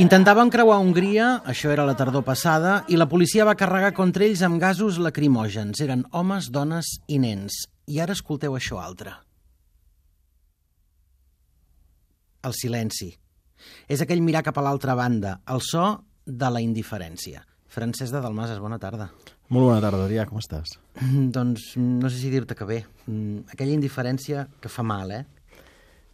Intentaven creuar Hongria, això era la tardor passada, i la policia va carregar contra ells amb gasos lacrimògens. Eren homes, dones i nens. I ara escolteu això altre. El silenci. És aquell mirar cap a l'altra banda, el so de la indiferència. Francesc de Dalmases, bona tarda. Molt bona tarda, Adrià, com estàs? Doncs no sé si dir-te que bé. Mm, Aquella indiferència que fa mal, eh?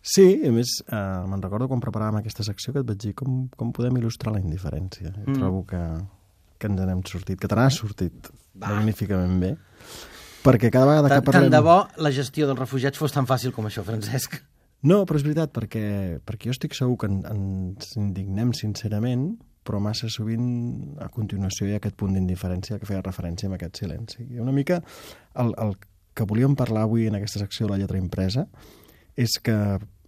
Sí, a més, eh, me'n recordo quan preparàvem aquesta secció que et vaig dir com, com podem il·lustrar la indiferència. Mm. Trobo que, que ens n'hem sortit, que te n'has sortit Va. magníficament bé. Perquè cada vegada que parlem... tant de bo la gestió dels refugiats fos tan fàcil com això, Francesc. No, però és veritat, perquè, perquè jo estic segur que en, ens indignem sincerament, però massa sovint a continuació hi ha aquest punt d'indiferència que feia referència amb aquest silenci. I una mica el, el que volíem parlar avui en aquesta secció de la lletra impresa és que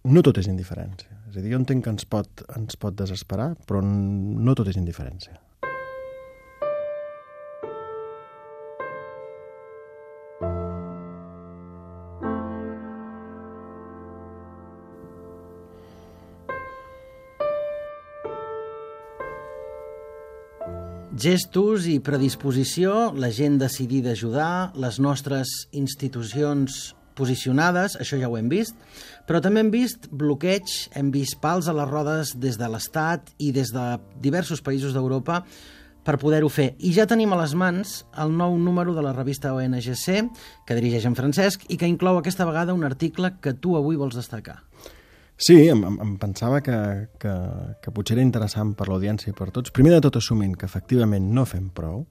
no tot és indiferència. És a dir, jo entenc que ens pot, ens pot desesperar, però no tot és indiferència. Gestos i predisposició, la gent decidida a ajudar, les nostres institucions posicionades, això ja ho hem vist, però també hem vist bloqueig, hem vist pals a les rodes des de l'Estat i des de diversos països d'Europa per poder-ho fer. I ja tenim a les mans el nou número de la revista ONGC, que dirigeix en Francesc, i que inclou aquesta vegada un article que tu avui vols destacar. Sí, em, em, pensava que, que, que potser era interessant per l'audiència i per tots. Primer de tot assumint que efectivament no fem prou,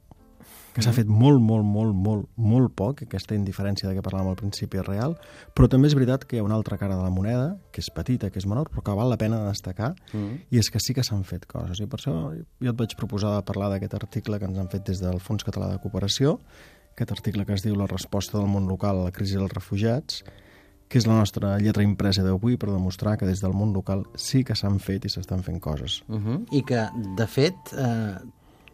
que s'ha fet molt, molt, molt, molt, molt poc, aquesta indiferència de què parlàvem al principi és real, però també és veritat que hi ha una altra cara de la moneda, que és petita, que és menor, però que val la pena de destacar, Mm. i és que sí que s'han fet coses. I per això jo et vaig proposar de parlar d'aquest article que ens han fet des del Fons Català de Cooperació, aquest article que es diu La resposta del món local a la crisi dels refugiats, que és la nostra lletra impresa d'avui per demostrar que des del món local sí que s'han fet i s'estan fent coses. Uh -huh. I que, de fet, eh,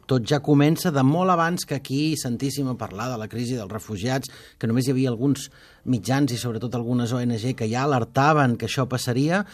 tot ja comença de molt abans que aquí sentíssim a parlar de la crisi dels refugiats, que només hi havia alguns mitjans i sobretot algunes ONG que ja alertaven que això passaria.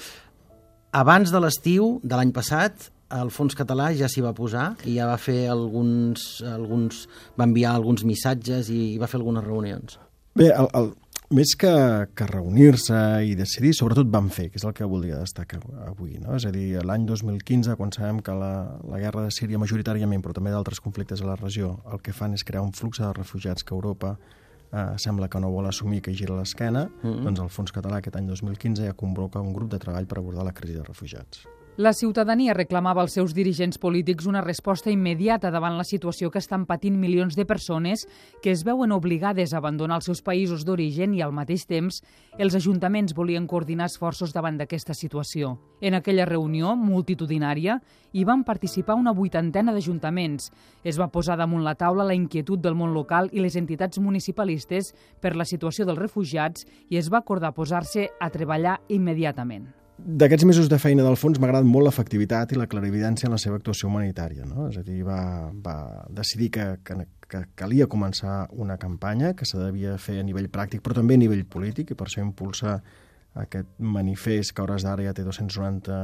Abans de l'estiu de l'any passat, el Fons Català ja s'hi va posar i ja va fer alguns, alguns va enviar alguns missatges i va fer algunes reunions. Bé, el, el, més que, que reunir-se i decidir, sobretot van fer, que és el que voldria destacar avui. No? És a dir, l'any 2015, quan sabem que la, la guerra de Síria majoritàriament, però també d'altres conflictes a la regió, el que fan és crear un flux de refugiats que Europa eh, sembla que no vol assumir que gira l'esquena, mm -hmm. doncs el Fons Català aquest any 2015 ja convoca un grup de treball per abordar la crisi de refugiats. La ciutadania reclamava als seus dirigents polítics una resposta immediata davant la situació que estan patint milions de persones que es veuen obligades a abandonar els seus països d'origen i, al mateix temps, els ajuntaments volien coordinar esforços davant d'aquesta situació. En aquella reunió multitudinària hi van participar una vuitantena d'ajuntaments. Es va posar damunt la taula la inquietud del món local i les entitats municipalistes per la situació dels refugiats i es va acordar posar-se a treballar immediatament. D'aquests mesos de feina del fons m'ha agradat molt l'efectivitat i la clarividència en la seva actuació humanitària. No? És a dir, va, va decidir que, que, que calia començar una campanya que se devia fer a nivell pràctic, però també a nivell polític, i per això impulsa aquest manifest que a hores d'ara ja té 290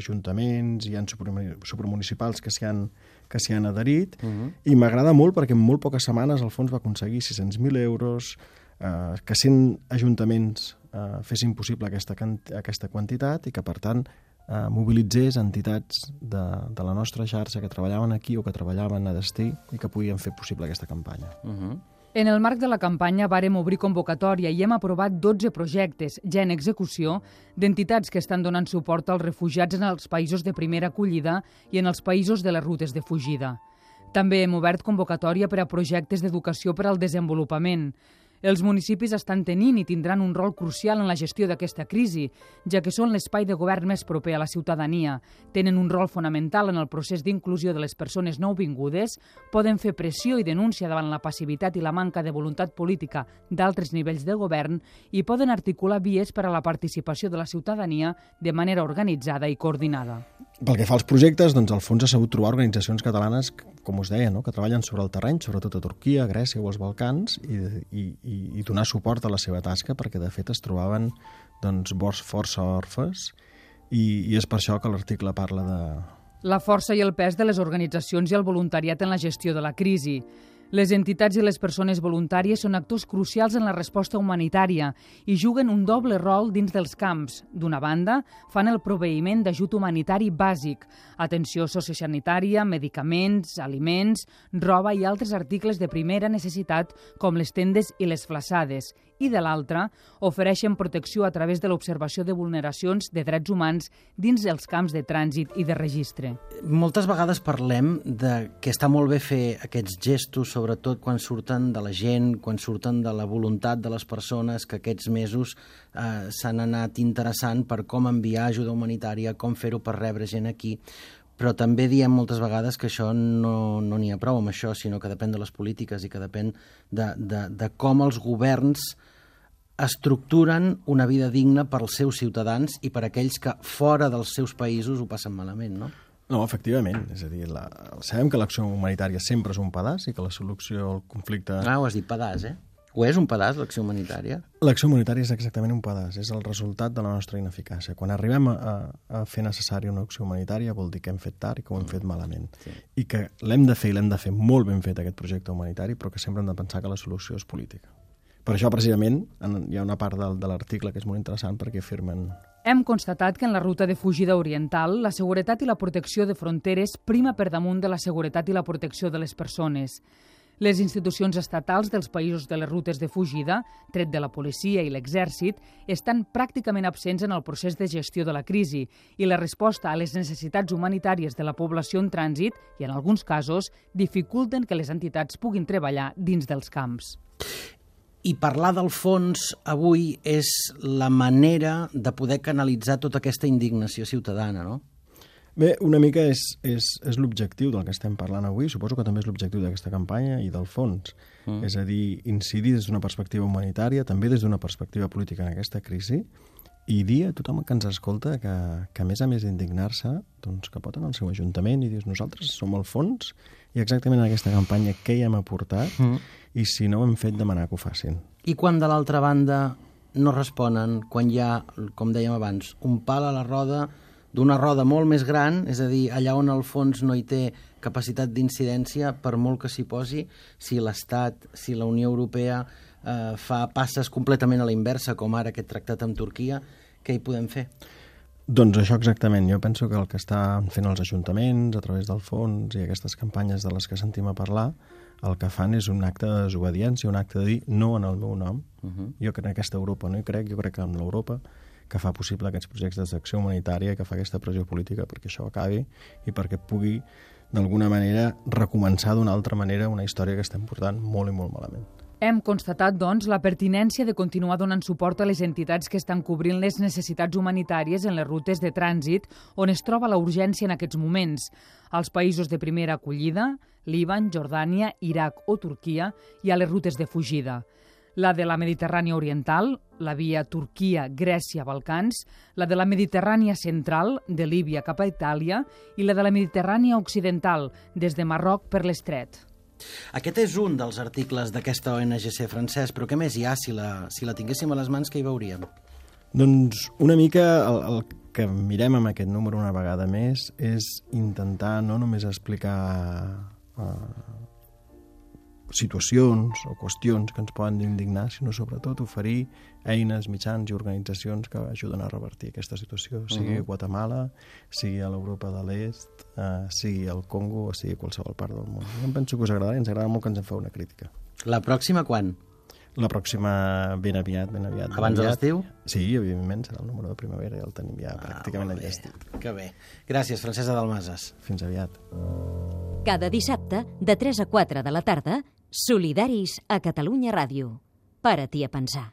ajuntaments, hi ha supramunicipals que s'hi han, que s'hi han adherit, uh -huh. i m'agrada molt perquè en molt poques setmanes el fons va aconseguir 600.000 euros, eh, que 100 ajuntaments eh, fessin possible aquesta, aquesta quantitat i que, per tant, eh, mobilitzés entitats de, de la nostra xarxa que treballaven aquí o que treballaven a destí i que podien fer possible aquesta campanya. Uh -huh. En el marc de la campanya vàrem obrir convocatòria i hem aprovat 12 projectes, ja en execució, d'entitats que estan donant suport als refugiats en els països de primera acollida i en els països de les rutes de fugida. També hem obert convocatòria per a projectes d'educació per al desenvolupament. Els municipis estan tenint i tindran un rol crucial en la gestió d'aquesta crisi, ja que són l'espai de govern més proper a la ciutadania. Tenen un rol fonamental en el procés d'inclusió de les persones nouvingudes, poden fer pressió i denúncia davant la passivitat i la manca de voluntat política d'altres nivells de govern i poden articular vies per a la participació de la ciutadania de manera organitzada i coordinada. Pel que fa als projectes, doncs el fons ha sabut trobar organitzacions catalanes, com us deia, no? que treballen sobre el terreny, sobretot a Turquia, Grècia o als Balcans, i, i, i donar suport a la seva tasca, perquè de fet es trobaven doncs, força orfes, i, i és per això que l'article parla de, la força i el pes de les organitzacions i el voluntariat en la gestió de la crisi. Les entitats i les persones voluntàries són actors crucials en la resposta humanitària i juguen un doble rol dins dels camps. D'una banda, fan el proveïment d'ajut humanitari bàsic, atenció sociosanitària, medicaments, aliments, roba i altres articles de primera necessitat com les tendes i les flaçades, i de l'altra, ofereixen protecció a través de l'observació de vulneracions de drets humans dins els camps de trànsit i de registre. Moltes vegades parlem de que està molt bé fer aquests gestos sobretot quan surten de la gent, quan surten de la voluntat de les persones que aquests mesos eh, s'han anat interessant per com enviar ajuda humanitària, com fer-ho per rebre gent aquí, però també diem moltes vegades que això no n'hi no ha prou amb això, sinó que depèn de les polítiques i que depèn de, de, de com els governs estructuren una vida digna per als seus ciutadans i per aquells que fora dels seus països ho passen malament, no? No, efectivament. És a dir, la... sabem que l'acció humanitària sempre és un pedaç i que la solució al conflicte... Ah, ho has dit pedaç, eh? O és un pedaç, l'acció humanitària? L'acció humanitària és exactament un pedaç, és el resultat de la nostra ineficàcia. Quan arribem a, a fer necessària una acció humanitària vol dir que hem fet tard i que ho hem fet malament. Sí. I que l'hem de fer i l'hem de fer molt ben fet, aquest projecte humanitari, però que sempre hem de pensar que la solució és política. Per això, precisament, hi ha una part de, de l'article que és molt interessant perquè afirmen hem constatat que en la ruta de fugida oriental la seguretat i la protecció de fronteres prima per damunt de la seguretat i la protecció de les persones. Les institucions estatals dels països de les rutes de fugida, tret de la policia i l'exèrcit, estan pràcticament absents en el procés de gestió de la crisi i la resposta a les necessitats humanitàries de la població en trànsit i, en alguns casos, dificulten que les entitats puguin treballar dins dels camps. I parlar del fons avui és la manera de poder canalitzar tota aquesta indignació ciutadana, no? Bé, una mica és, és, és l'objectiu del que estem parlant avui, suposo que també és l'objectiu d'aquesta campanya i del fons. Mm. És a dir, incidir des d'una perspectiva humanitària, també des d'una perspectiva política en aquesta crisi, i dir a tothom que ens escolta que, que a més a més d'indignar-se, doncs que pot anar al seu ajuntament i dir nosaltres som el fons i exactament en aquesta campanya què hi hem aportat mm. i si no ho hem fet demanar que ho facin. I quan de l'altra banda no responen, quan hi ha, com dèiem abans, un pal a la roda d'una roda molt més gran, és a dir, allà on el fons no hi té capacitat d'incidència, per molt que s'hi posi, si l'Estat, si la Unió Europea eh, fa passes completament a la inversa, com ara aquest tractat amb Turquia, què hi podem fer? Doncs això exactament. Jo penso que el que estan fent els ajuntaments a través del fons i aquestes campanyes de les que sentim a parlar, el que fan és un acte de desobediència, un acte de dir no en el meu nom. Uh -huh. Jo crec que en aquesta Europa no hi crec, jo crec que en l'Europa que fa possible aquests projectes d'acció humanitària, que fa aquesta pressió política perquè això acabi i perquè pugui, d'alguna manera, recomençar d'una altra manera una història que estem portant molt i molt malament. Hem constatat, doncs, la pertinència de continuar donant suport a les entitats que estan cobrint les necessitats humanitàries en les rutes de trànsit on es troba la urgència en aquests moments. Als països de primera acollida, Líban, Jordània, Iraq o Turquia, i a les rutes de fugida la de la Mediterrània Oriental, la via Turquia-Grècia-Balcans, la de la Mediterrània Central, de Líbia cap a Itàlia, i la de la Mediterrània Occidental, des de Marroc per l'Estret. Aquest és un dels articles d'aquesta ONGC francès, però què més hi ha? Si la, si la tinguéssim a les mans, què hi veuríem? Doncs una mica el, el que mirem amb aquest número una vegada més és intentar no només explicar situacions o qüestions que ens poden indignar, sinó sobretot oferir eines, mitjans i organitzacions que ajuden a revertir aquesta situació, sigui uh -huh. Guatemala, sigui a l'Europa de l'Est, eh, sigui al Congo o sigui a qualsevol part del món. Jo em penso que us agradarà i ens agrada molt que ens en feu una crítica. La pròxima quan? La pròxima ben aviat, ben aviat. Ben Abans aviat. de l'estiu? Sí, evidentment, serà el número de primavera i el tenim ja ah, pràcticament enllestit. Que bé. Gràcies, Francesa Dalmases. Fins aviat. Cada dissabte, de 3 a 4 de la tarda, Solidaris a Catalunya Ràdio. Para-t'hi a pensar.